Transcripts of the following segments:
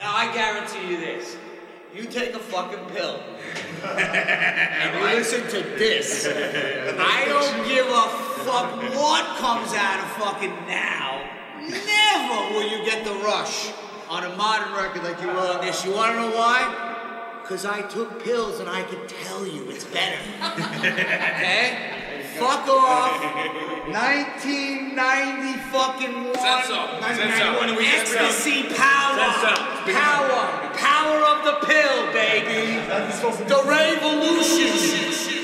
Now I guarantee you this. You take a fucking pill. and you listen to this. I don't give a fuck what comes out of fucking now. Never will you get the rush on a modern record like you will on this. You wanna know why? Because I took pills and I can tell you it's better. okay? Fuck off. 1990 fucking one. Sense up. Sense up. When we Ecstasy power. Sense Power. Power of the pill, baby. The revolution.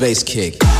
bass kick.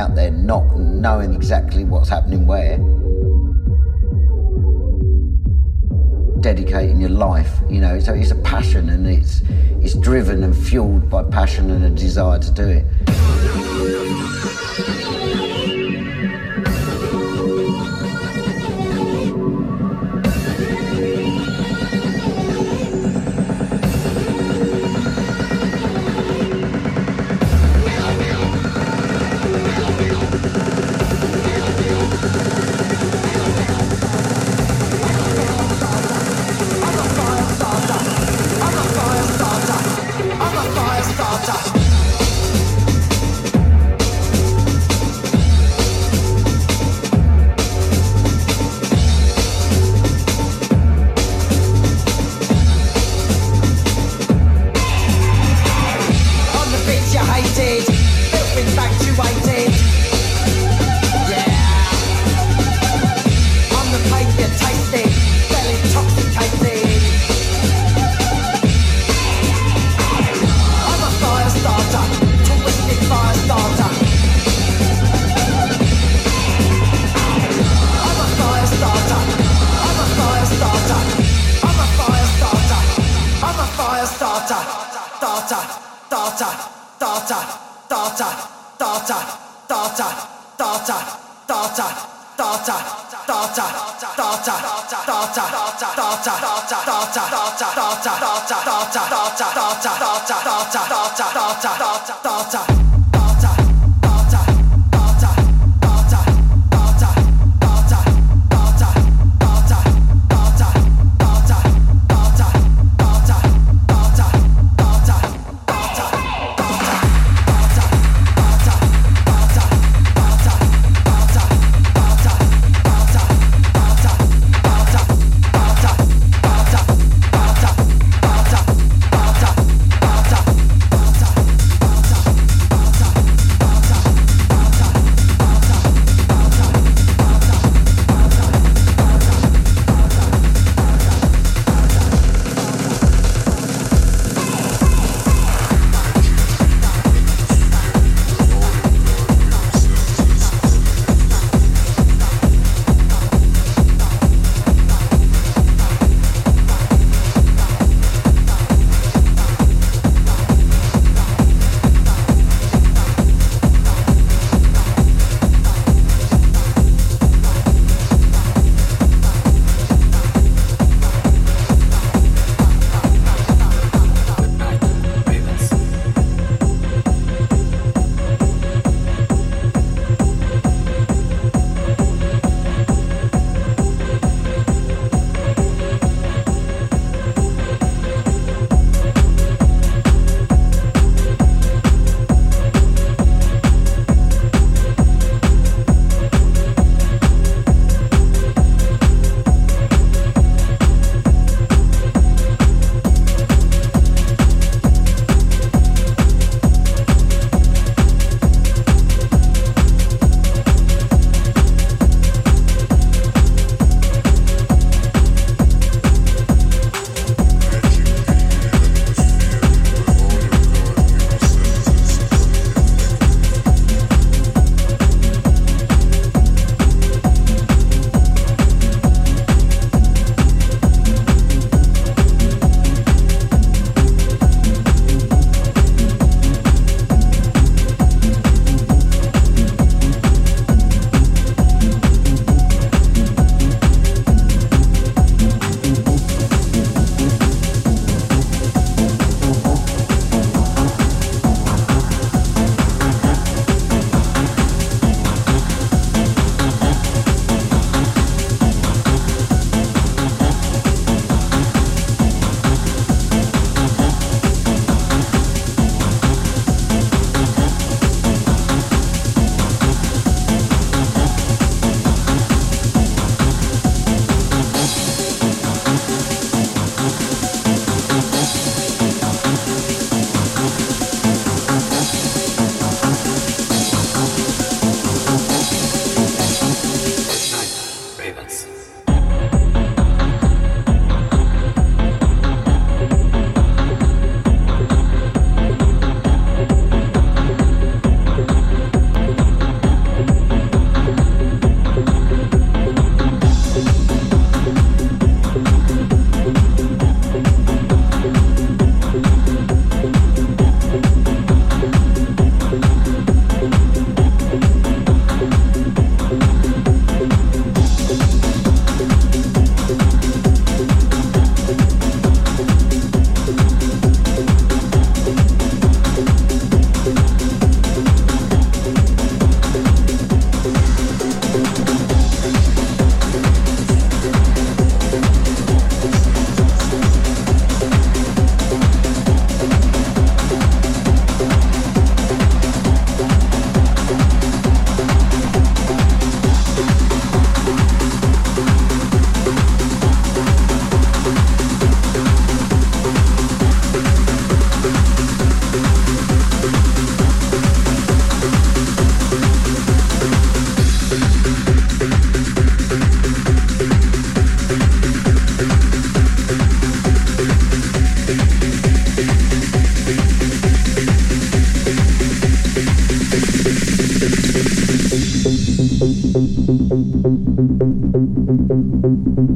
Out there, not knowing exactly what's happening where. dedicating your life. You know, so it's a passion and it's it's driven and fueled by passion and a desire to do it.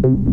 Thank